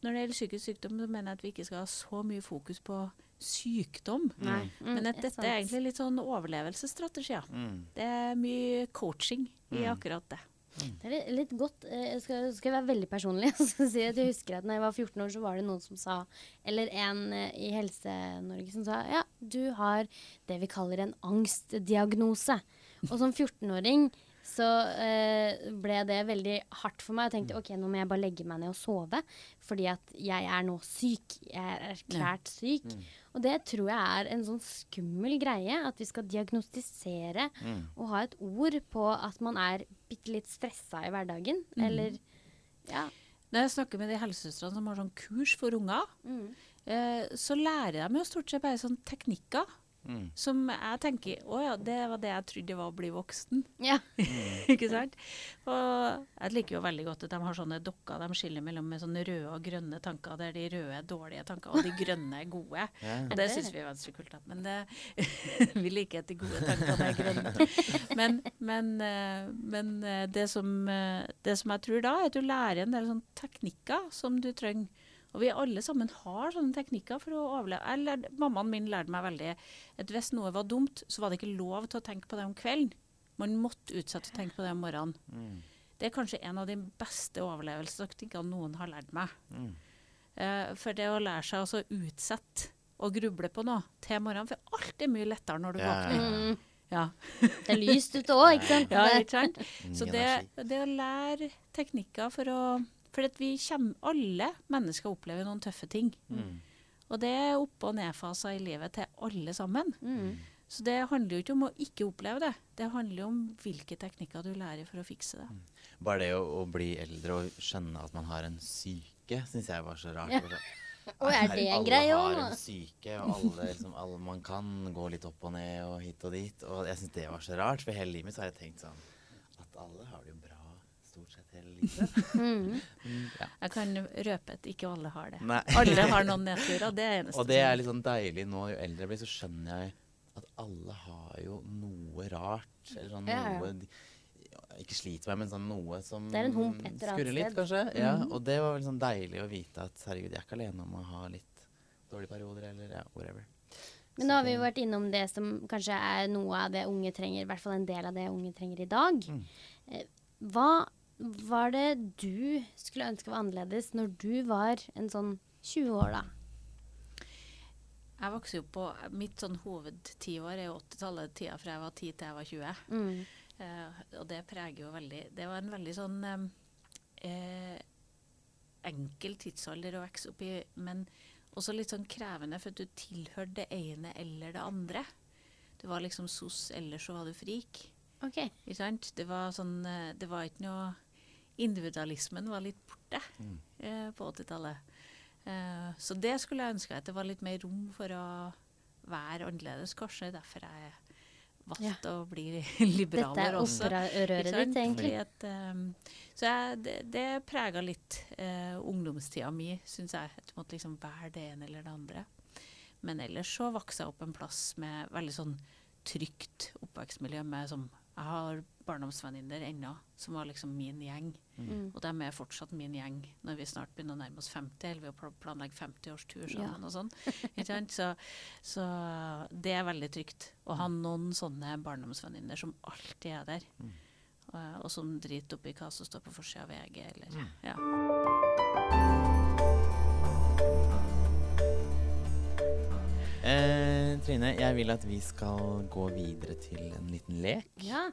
når det gjelder psykisk sykdom, så mener jeg at vi ikke skal ha så mye fokus på sykdom. Mm, Men at dette er egentlig litt sånn overlevelsesstrategier. Mm. Det er mye coaching i Mm. akkurat det. Det er litt, godt eh, Jeg skal, skal være veldig personlig. Jeg husker at når jeg var 14 år, så var det noen som sa Eller en eh, i Helse-Norge som sa ja, du har det vi kaller en angstdiagnose. Og som 14-åring så eh, ble det veldig hardt for meg. Jeg tenkte ok, nå må jeg bare legge meg ned og sove, fordi at jeg er nå syk. Jeg er erklært syk. Og det tror jeg er en sånn skummel greie, at vi skal diagnostisere Mm. og ha et ord på at man er bitte litt stressa i hverdagen. Eller ja. Når jeg snakker med de helsesøstrene som har sånn kurs for unger, Mm. eh, så lærer de jo stort sett bare sånn teknikker Mm. som jeg tenker Å ja, det var det jeg trodde var å bli voksen. ja. ikke sant? Og jeg liker jo veldig godt at de har sånne dokker de skiller mellom med sånne røde og grønne tanker, der de røde er dårlige tanker, og de grønne er gode. Ja. Og det syns vi er Venstre er kult. Men det, vi liker at de gode tankene er grønne. Men, men, eh, men eh, det, som, eh, det som jeg tror da, er at du lærer en del sånne teknikker som du trenger. Og vi alle sammen har sånne teknikker for å overleve. Jeg lærte, mammaen min lærte meg veldig at hvis noe var dumt, så var det ikke lov til å tenke på det om kvelden. Man måtte utsette å tenke på det om morgenen. Mm. Det er kanskje en av de beste overlevelsestaktikkene noen har lært meg. Mm. Uh, for det å lære seg å utsette å gruble på noe til morgenen, for alt er mye lettere når du Ja, våkner. ja, ja. Mm. Ja. Det er lyst ute òg, ikke sant? ja, ikke sant? Så det, det å lære teknikker for å For at vi kommer, alle mennesker opplever noen tøffe ting. Mm. Og det er opp- og nedfaser i livet til alle sammen. Mm. Så det handler jo ikke om å ikke oppleve det. Det handler om hvilke teknikker du lærer for å fikse det. Bare det å, å bli eldre og skjønne at man har en syke, syns jeg var så rart. Ja. Og er det en alle greie har en syke, og alle, liksom, alle man kan gå litt opp og ned og hit og dit. Og jeg syns det var så rart, for hele livet mitt har jeg tenkt sånn at alle har det jo bra stort sett hele livet. Mm. Mm, ja. Jeg kan røpe at ikke alle har det. Nei. Alle har noen nedturer. Det er eneste Og det er litt sånn deilig nå, jo eldre jeg blir, så skjønner jeg at alle har jo noe rart. Eller sånn Ja, ja. noe de, Ikke sliter meg, men sånn noe som Det er en hump et skurrer litt, kanskje. Ja, Mhm. og det var liksom deilig å vite at herregud, jeg er ikke alene om å ha litt dårlige perioder, eller ja, whatever. Men nå har vi jo vært innom det som kanskje er noe av det unge trenger, i hvert fall en del av det unge trenger i dag. Mm. Eh, Hva var det du skulle ønske var annerledes når du var en sånn 20 år, da? Jeg vokste jo på Mitt sånn hovedtiår er jo 80-tallet, tida fra jeg var 10 til jeg var 20. Mm. Eh, og det preger jo veldig Det var en veldig sånn eh, eh, enkel tidsalder å vokse opp i, men også litt sånn krevende, for at du tilhørte det ene eller det andre. Du var liksom sos, eller så var du frik. OK. Ikke sant? Det var sånn eh, Det var ikke noe Individualismen var litt borte Mm. eh, på 80-tallet. Eh, så det skulle jeg ønske at det var litt mer rom for å være annerledes. Kanskje derfor jeg valgte å bli Dette er liberaler også. opprøret Ikke ditt, egentlig. At, um, så jeg, det, det prega litt eh, ungdomstida mi, syns jeg. At du måtte liksom være det ene eller det andre. Men ellers så vokste jeg opp en plass med veldig sånn trygt oppvekstmiljø. Med som, jeg har barndomsvenninner ennå, som var liksom min gjeng. Mm. Og de er fortsatt min gjeng når vi snart begynner å nærme oss 50, eller vi pl- planlegger 50-årstur sammen Ja. og sånn. Ikke sant? Så, så det er veldig trygt å ha noen sånne barndomsvenninner som alltid er der. Mm. Og, og som driter oppi hva som står på forsida av VG, eller Mm. ja. Trine, jeg vil at vi skal gå videre til en liten lek. Ja.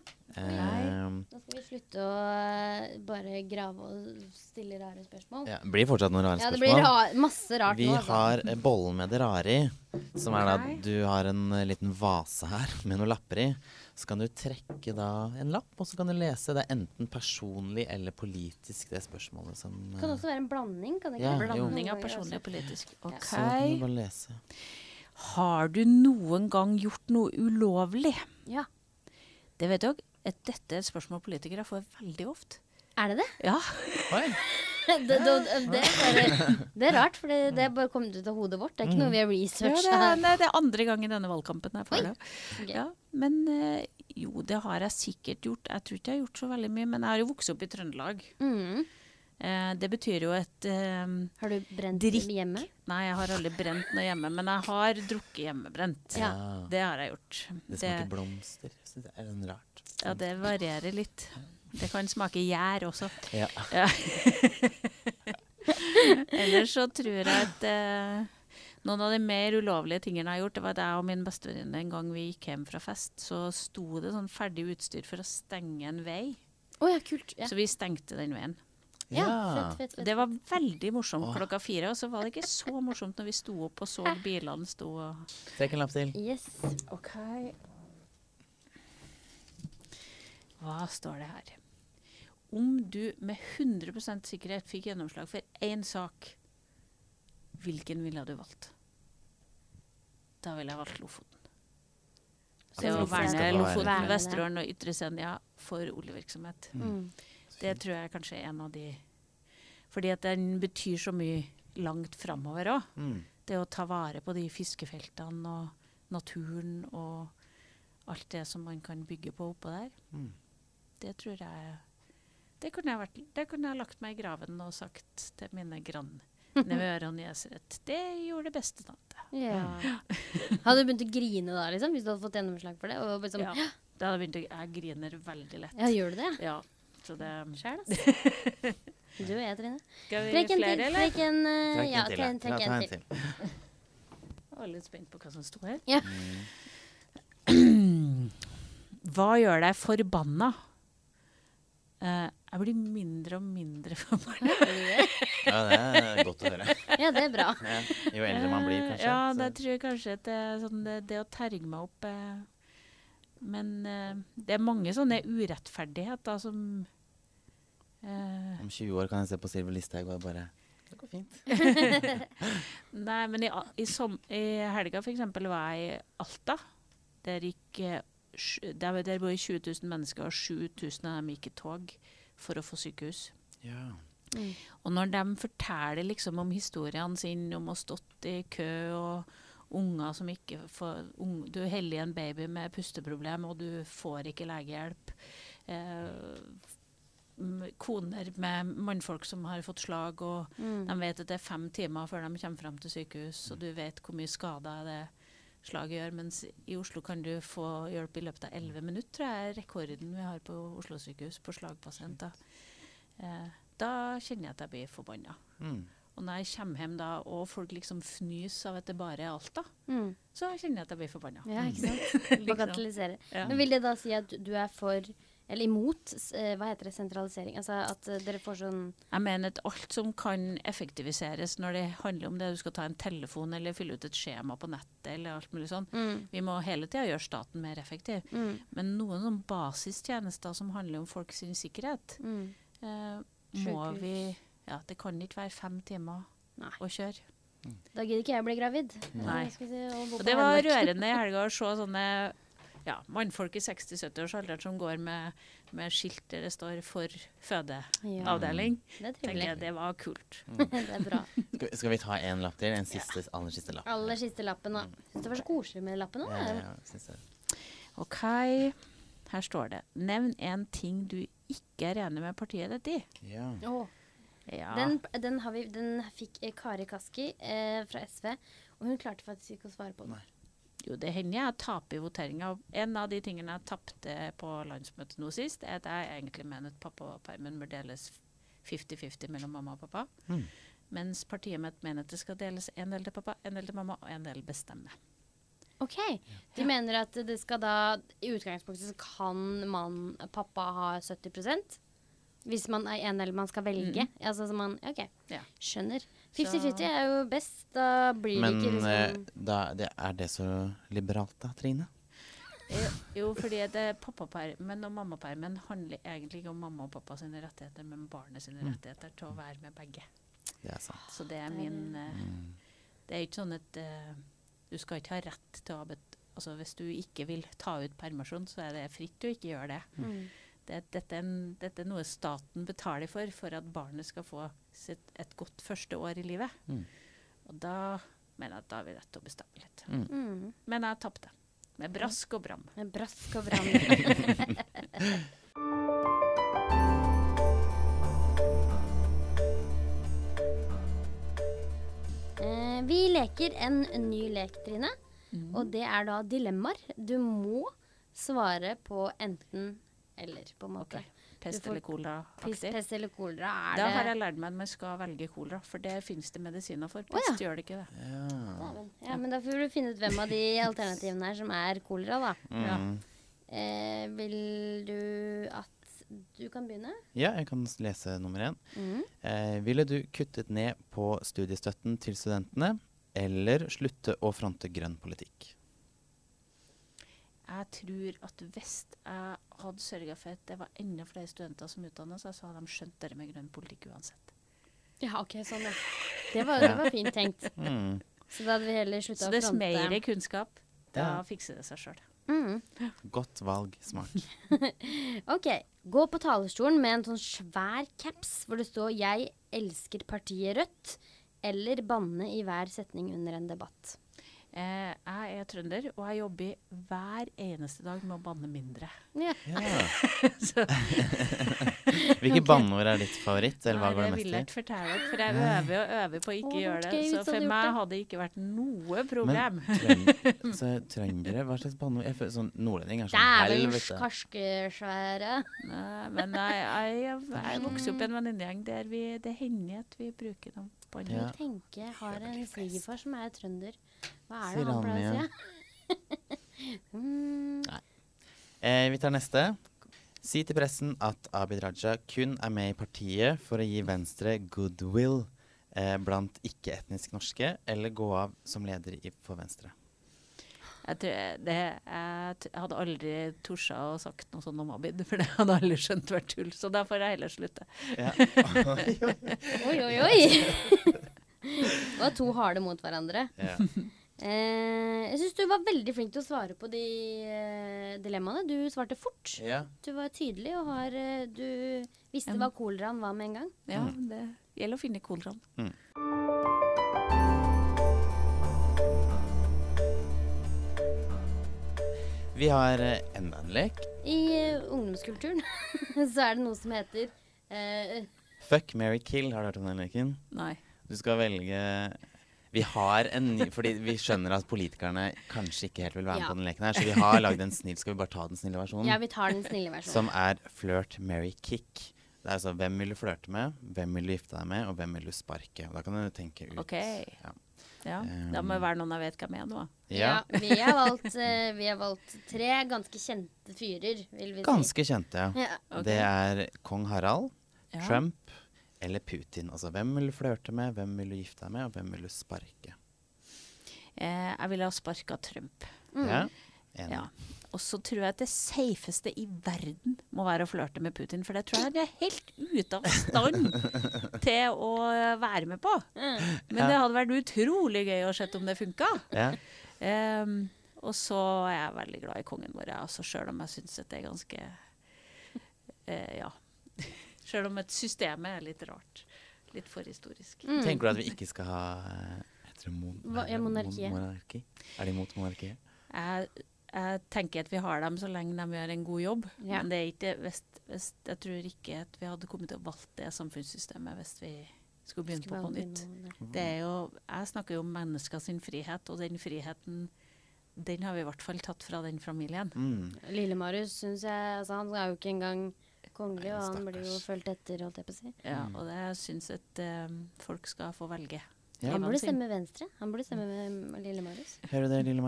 Ehm, Da skal vi slutte å eh, bare grave og stille rare spørsmål. ja, det blir fortsatt noen rare Ja, det spørsmål. blir ra masse rart Vi nå. Vi har eh, bollen med det rare i. Som er da at du har en eh, liten vase her med noen lapper i. Så kan du trekke da en lapp, og så kan du lese. Det er enten personlig eller politisk, det spørsmålet som Det kan også være en blanding. kan det Ja, være jo. Blanding av personlig og politisk. OK. Så kan du bare lese. Har du noen gang gjort noe ulovlig? Ja. Det vet jeg at Dette er et spørsmål politikere får veldig ofte. Er det det? Ja. Det, det, det, er bare, det er rart, for det, det er bare kommet ut av hodet vårt. Det er ikke noe vi har ja researcha. det, er, nei, det er andre gang i denne valgkampen jeg får det. Okay. Ja, men eh, jo, det har jeg sikkert gjort. Jeg tror ikke jeg har gjort så veldig mye, men jeg har jo vokst opp i Trøndelag. Mm. Eh, det betyr jo et eh, Har du brent Drikk. hjemme? Nei, jeg har aldri brent noe hjemme, men jeg har drukket hjemmebrent. Ja. Det har jeg gjort. Det smaker blomster. Så jeg er rart. ja, det varierer litt. Det kan smake gjær også. Ja. Ja. Ellers så tror jeg at eh, noen av de mer ulovlige tingene jeg har gjort, det var at jeg og min bestevenninne en gang vi gikk hjem fra fest, så sto det sånn ferdig utstyr for å stenge en vei. Oh, ja, kult. Ja. Så vi stengte den veien. Ja. Fett, fett, fett. Det var veldig morsomt Åh. klokka fire, og så var det ikke så morsomt når vi sto opp og så bilene sto og Trekk en lapp til. Yes. OK. Hva står det her? Om du med 100% sikkerhet fikk gjennomslag for én sak, hvilken ville du valgt? Da ville jeg valgt Lofoten. Så Det å verne Lofoten. Vesterålen og Ytre Senja for oljevirksomhet. Mm. Det tror jeg kanskje er en av de Fordi at den betyr så mye langt framover òg. Mm. Det å ta vare på de fiskefeltene og naturen og alt det som man kan bygge på oppå der. Mm. Det tror jeg Det kunne jeg, vært, det kunne jeg lagt meg i graven og sagt til mine grandnevøer og nieser at det gjorde det beste, tante. Ja. Hadde du begynt å grine da, liksom, hvis du hadde fått gjennomslag for det? Og liksom, Ja. Da hadde jeg begynt å Jeg griner veldig lett. ja, gjør du det? Ja. Så det Sjæl, altså. Du og jeg, Trine. Skal vi Trekk flere, eller? Trekk en, eh, Trekk en til. trekk ja. trekk en til. Jeg var litt spent på hva som sto her. Ja. Hva gjør deg forbanna? Uh, jeg blir mindre og mindre forbanna. Ja, det er godt å høre. Ja, det er bra. Ja. Jo eldre man blir, Eh, kanskje. Ja, så- det tror jeg kanskje at det, sånn, det, det å terge meg opp eh, Men eh, det er mange sånne urettferdigheter som eh, Om 20 år kan jeg se på Sylvi Listhaug og bare Det går fint. Nei, men i, i, som, i helga for eksempel var jeg i Alta. Der gikk eh, der, der bor 20 000 mennesker, og 7000 av dem gikk i tog for å få sykehus. Ja. Mm. Og når de forteller liksom om historiene sine, om å ha stått i kø og unger som ikke får ung, Du heller i en baby med pusteproblem, og du får ikke legehjelp. Eh, koner med mannfolk som har fått slag, og Mm. de vet at det er fem timer før de kommer frem til sykehus, og du vet hvor mye skader det slaget gjør. Mens i Oslo kan du få hjelp i løpet av elleve minutter, tror jeg er rekorden vi har på Oslo sykehus på slagpasienter. Eh, da kjenner jeg at jeg blir forbanna. Mm. Og når jeg kommer hjem da, og folk liksom fnys av at det bare er Alta, Mm. så kjenner jeg at jeg blir forbanna. Ja, ikke sant? Liksom. Bagatellisere. Ja. Men vil det da si at du er for, eller imot, eh, hva heter det, sentralisering? Altså at eh, dere får sånn Jeg mener at alt som kan effektiviseres når det handler om det du skal ta en telefon eller fylle ut et skjema på nettet eller alt mulig sånn, mm. vi må hele tida gjøre staten mer effektiv. Mm. Men noen sånn basistjenester som handler om folks sikkerhet, Mm. eh, må vi Ja, det kan ikke være fem timer Nei. å kjøre. Da gidder ikke jeg å bli gravid. Nei. Og Og det var rørende i helga å se sånne ja, mannfolk i 60-70-årsalderen som går med, med skilt der det står 'for fødeavdeling'. Det er Tenker jeg Det var kult. det er bra. Skal, vi- skal vi ta en lapp til? En siste, aller siste lapp. Aller siste lappen, da. Syns det var så koselig med lappen òg. Ja, ja, ja, synes jeg. OK, her står det 'Nevn en ting du ikke er enig med partiet ditt i'. Ja. Ja. Den, den, har vi, den fikk Kari Kaski eh, fra SV, og hun klarte faktisk ikke å svare på den. Nei. Jo, det hender jeg taper i voteringa. En av de tingene jeg tapte på landsmøtet nå sist, er at jeg egentlig mener at pappapermen bør deles 50-50 mellom mamma og pappa. Mm. Mens partiet mitt mener at det skal deles en del til pappa, en del til mamma og en del bestemme. OK. De mener at det skal da I utgangspunktet så kan man, pappa ha 70% hvis man er en del man skal velge. Altså så man OK, Ja. skjønner. Så- 50-50 er jo best. Da blir Men det ikke eh, liksom da, det, er det så liberalt da, Trine? Jo, jo, fordi det pappapermen og mammapermen handler egentlig ikke om mamma og pappa sine rettigheter, men barnet sine Mm. rettigheter til å være med begge. Det er sant. Så det er min eh, Mm. Det er ikke sånn at eh, du skal ikke ha rett til å ha Altså hvis du ikke vil ta ut permisjon, så er det fritt å ikke gjøre det. mm. det dette, er en, dette er noe staten betaler for, for at barnet skal få sitt, et godt første år i livet. Mm. Og da mener jeg at da har vi rett til å bestemme litt. Mm. Mm. Men jeg tapte. Med brask og bram. Med brask og bram. Eh, vi leker en ny lek, Trine. Og det er da dilemmaer. Du må svare på enten eller, på en måte. Okay. Pest får eller kolera-aktig. pest eller kolera. Er Da har jeg lært meg at man skal velge kolera, for det finnes det medisiner for. Pest Pest ja. gjør det ikke det. Ja. Ja, men da får du finne ut hvem av de alternativene her som er kolera, da. Ja. Mm. Eh, vil du at du kan begynne? ja, jeg kan lese nummer én. Mm. Eh, ville du kuttet ned på studiestøtten til studentene, eller slutte å fronte grønn politikk? Jeg tror at hvis jeg hadde sørga for at det var enda flere studenter som utdanna seg, så hadde de skjønt det med grønn politikk uansett. Ja, ok, sånn, ja. Det var, det var fint tenkt. Mm. Så da hadde vi heller slutta Så å dess fronte mer kunnskap, da Ja. fikser det seg sjøl. Mm. Godt valg. Smart. OK. Gå på talerstolen med en sånn svær caps hvor det står 'Jeg elsker partiet Rødt', eller banne i hver setning under en debatt. Eh, jeg er trønder, og jeg jobber hver eneste dag med å banne mindre. Ja. Ja. Hvilke okay. banneord er ditt favoritt, eller hva Nei, går det mest vil jeg vil ikke fortelle dere, for jeg øver og øver på å ikke oh, gjøre det. Så for meg det. hadde det ikke vært noe problem. Men trøn så trøndere, hva slags banneord? Jeg føler Sånn nordlending er sånn helvete. karskesvære. Nei, men jeg, jeg, jeg vokste opp i en venninnegjeng der vi, det hender at vi bruker dem en Ja. Tenke har en svigerfar som er trønder. Hva er det han han pleier å si? mm, Eh, vi tar neste. Si til pressen at Abid Raja kun er med i partiet for å gi Venstre goodwill eh, blant ikke-etnisk norske, eller gå av som leder i, for Venstre. Jeg, tror, det, jeg, hadde aldri tort å sagt noe sånt om Abid, for det hadde alle skjønt vært tull. Så da får jeg heller slutte. Ja. Oi, oi, oi! Det var to harde mot hverandre. ja. Eh, jeg syns du var veldig flink til å svare på de eh, dilemmaene. Du svarte fort. ja. Du var tydelig og har eh, Du visste hva koleraen var med en gang. Ja, det gjelder å finne koleraen. Vi har eh, enda en lek. I uh, ungdomskulturen så er det noe som heter uh, Fuck, marry, kill. Har du hørt om den leken? Nei. Du skal velge Vi har en ny Fordi vi skjønner at politikerne kanskje ikke helt vil være med Ja. på den leken her, så vi har lagd en snill Skal vi bare ta den snille versjonen? Ja, vi tar den snille versjonen. Som er flirt, marry, kick. Det er altså hvem vil du flørte med, hvem vil du gifte deg med, og hvem vil du sparke. Da kan du tenke ut. OK. Ja. Ja, Um, Da må det være noen jeg vet hvem er nå. Ja, vi, har valgt, uh, vi har valgt tre ganske kjente fyrer, vil vi si. Ganske kjente, ja. Ja. Ok. Det er kong Harald, Ja. Trump eller Putin. Altså hvem vil du flørte med, hvem vil du gifte deg med, og hvem vil du sparke? Eh, jeg ville ha sparka Trump. Mm. Ja? Enig. Ja. Og så tror jeg at det safeste i verden må være å flørte med Putin. For det tror jeg han er helt ute av stand til å være med på. Mm. Men det hadde vært utrolig gøy å se om det funka. Ja. Em, og så er jeg veldig glad i kongen vår, altså, sjøl om jeg syns det er ganske uh, Ja. Sjøl om et system er litt rart. Litt forhistorisk. Mm. Tenker du at vi ikke skal ha eh, heter det mon Hva- ja, mon- monarki? Er de imot monarkiet? Jeg, jeg tenker at vi har dem så lenge de gjør en god jobb. Ja. Men det er ikke hvis, hvis, jeg tror ikke at vi hadde kommet til å valgt det samfunnssystemet hvis vi skulle begynne Skulle på på nytt. Det er jo, jeg snakker jo om mennesker sin frihet, og den friheten den har vi i hvert fall tatt fra den familien. Mm. Lille-Marius syns jeg altså, Han er jo ikke engang kongelig, og han blir jo fulgt etter, holdt jeg på å si. Ja, Mm. og det syns at um, folk skal få velge. Ja. Han burde stemme Venstre. Han burde stemme med lille Marius. Hører du det, lille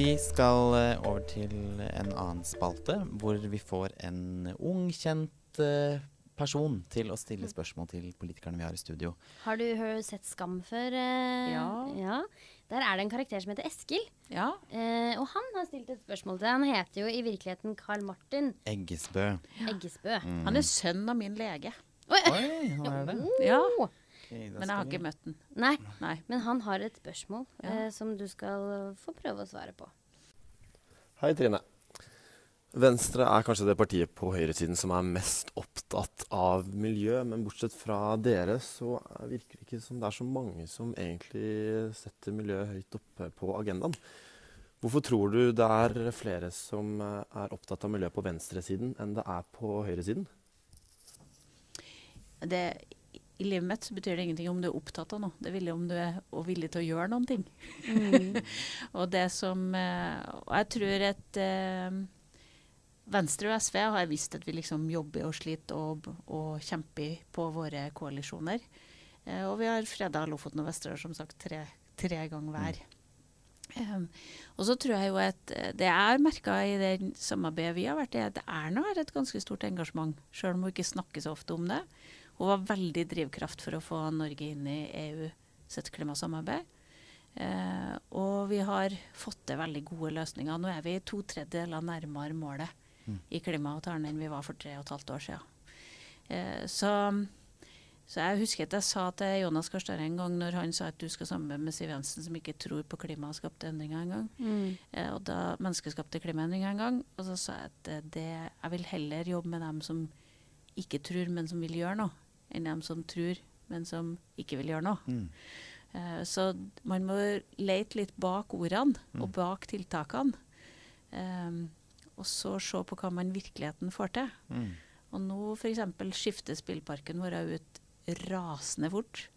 Vi skal eh, over til en annen spalte, hvor vi får en ung, kjent eh, person til å stille spørsmål til politikerne vi har i studio. Har du sett Skam før? Ja. Ja. Der er det en karakter som heter Eskil. Ja. Eh, og han har stilt et spørsmål til deg. Han heter jo i virkeligheten Carl Martin Eggesbø. Eggesbø. Mm. Han er sønn av min lege. Oi! Oi, han er det. Ja. Men jeg har ikke møtt den. Nei, Nei. men han har et spørsmål Ja. eh, som du skal få prøve å svare på. Hei, Trine. Venstre er kanskje det partiet på høyresiden som er mest opptatt av miljø, men bortsett fra dere, så er- virker det ikke som det er så mange som egentlig setter miljø høyt oppe på agendaen. Hvorfor tror du det er flere som eh, er opptatt av miljø på venstresiden enn det er på høyresiden? Det, I livet mitt så betyr det ingenting om du er opptatt av noe. Det vil om du er villig til å gjøre noen ting. og det som eh, Og jeg tror at eh, Venstre og SV har visst at vi liksom jobber og sliter og, og kjemper på våre koalisjoner. Eh, og vi har freda Lofoten og Vesterålen som sagt tre, tre ganger hver. Um, og så tror jeg jo at det jeg har merka i det samarbeidet vi har vært i, at Erna har et ganske stort engasjement, sjøl om hun ikke snakker så ofte om det. Hun var veldig drivkraft for å få Norge inn i EU sitt klimasamarbeid. Eh, og vi har fått til veldig gode løsninger. Nå er vi to tredjedeler nærmere målet i klimaavtalen enn vi var for tre og et halvt år siden. Eh, så, så jeg husker at jeg sa til Jonas Gahr Støre en gang når han sa at du skal samarbeide med Siv Jensen som ikke tror på klimaskapte endringer engang. Mm. Eh, og da menneskeskapte klimaendringer en gang. Og så sa jeg at eh, det, jeg vil heller jobbe med dem som ikke tror, men som vil gjøre noe, enn dem som tror, men som ikke vil gjøre noe. Mm. Uh, så man må lete litt bak ordene og bak tiltakene. Um, og så se på hva man i virkeligheten får til. Mm. Og nå f.eks. skifter spillparken vår ut rasende fort.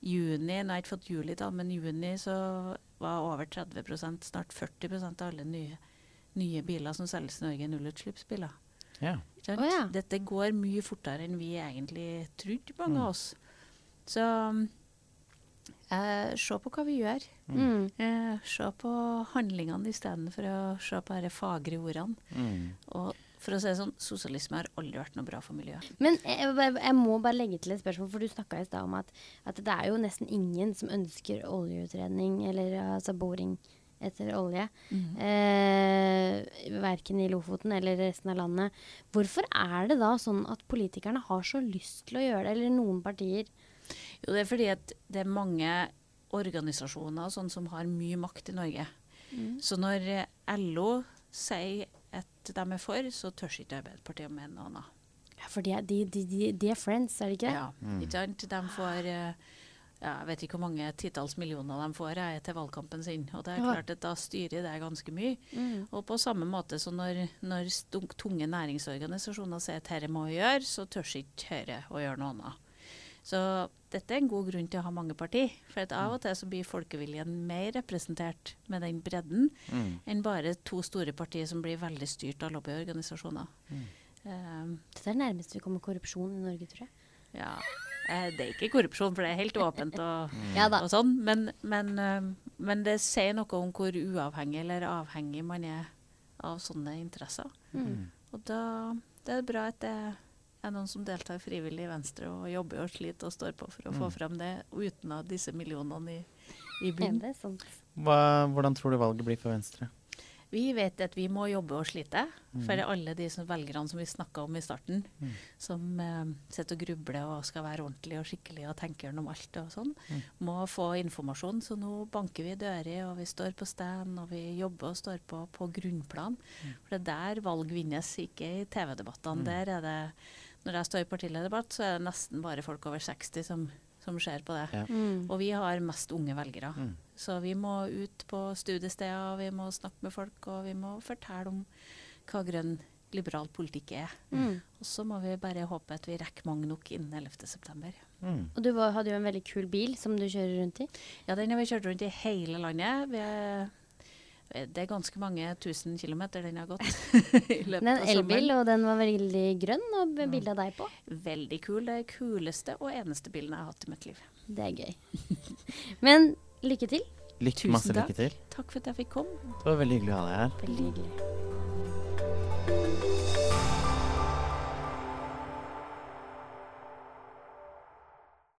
Juni, nå har jeg ikke fått juli, da, men juni så var over 30% snart 40% av alle nye, nye biler som selges i Norge, nullutslippsbiler. Ja. Ikke sant? Å ja. Dette går mye fortere enn vi egentlig trodde, mange av oss. Så eh, se på hva vi gjør. Mm. Eh, se på handlingene istedenfor å se på disse fagre ordene. Mm. Og for å si det sånn, sosialisme har aldri vært noe bra for miljøet. Men jeg, jeg, jeg må bare legge til et spørsmål, for du snakka i stad om at, at det er jo nesten ingen som ønsker oljeutredning eller altså boring etter olje. Eh, verken i Lofoten eller resten av landet. Hvorfor er det da sånn at politikerne har så lyst til å gjøre det, eller noen partier? Jo, det er fordi at det er mange organisasjoner sånn som har mye makt i Norge. Så når LO sier at de er for, så tør ikke Arbeiderpartiet å mene noe annet. Ja, for de de, de, de, er friends, er det ikke det? Ja, ikke sant? De får ja, jeg vet ikke hvor mange titalls millioner de får jeg, til valgkampen sin. Og det er klart at da styrer det ganske mye. Mm. Og på samme måte som når, når tunge næringsorganisasjoner sier at dette må vi gjøre, så tør ikke Høyre å gjøre noe annet. Så dette er en god grunn til å ha mange partier. For at av og til så blir folkeviljen mer representert med den bredden Mm. enn bare to store partier som blir veldig styrt av lobbyorganisasjoner. Um, Dette er det nærmeste vi kommer korrupsjon i Norge, tror jeg. ja, eh, det er ikke korrupsjon, for det er helt åpent og, Ja da. og sånn. Men, men, um, men det sier noe om hvor uavhengig eller avhengig man er av sånne interesser. Mm. Og da det er bra at det er noen som deltar frivillig i Venstre og jobber og sliter og står på for å få frem det, uten av disse millionene i, i Ja, bunnen. det hvordan tror du valget blir for Venstre? Vi vet at vi må jobbe og slite Mm. for alle de som velgerne som vi snakka om i starten, som eh, sitter og grubler og skal være ordentlig og skikkelig og tenker gjennom alt og sånn, Mm. må få informasjon. Så nå banker vi dører, og vi står på stand, og vi jobber og står på på grunnplan. Mm. For det er der valg vinnes, ikke i TV-debattene. Der er det Når jeg står i partilederdebatt, så er det nesten bare folk over 60 som, som ser på det. Ja. Mm. Og vi har mest unge velgere. Mm. Så vi må ut på studiesteder, vi må snakke med folk, og vi må fortelle om hva grønn liberal politikk er. Mm. Og så må vi bare håpe at vi rekker mange nok innen 11.9. Mm. Og du var, hadde jo en veldig kul bil som du kjører rundt i. Ja, den har vi kjørt rundt i hele landet. Vi Det er ganske mange tusen kilometer den har gått. i løpet den er av elbil, og den var veldig grønn, og med bilde av deg på. Veldig kul. Det er kuleste og eneste bilen jeg har hatt i mitt liv. Det er gøy. Men lykke til. Lykke, Tusen masse takk. lykke til. Takk for at jeg fikk komme. Det var veldig hyggelig å ha deg her. Veldig hyggelig.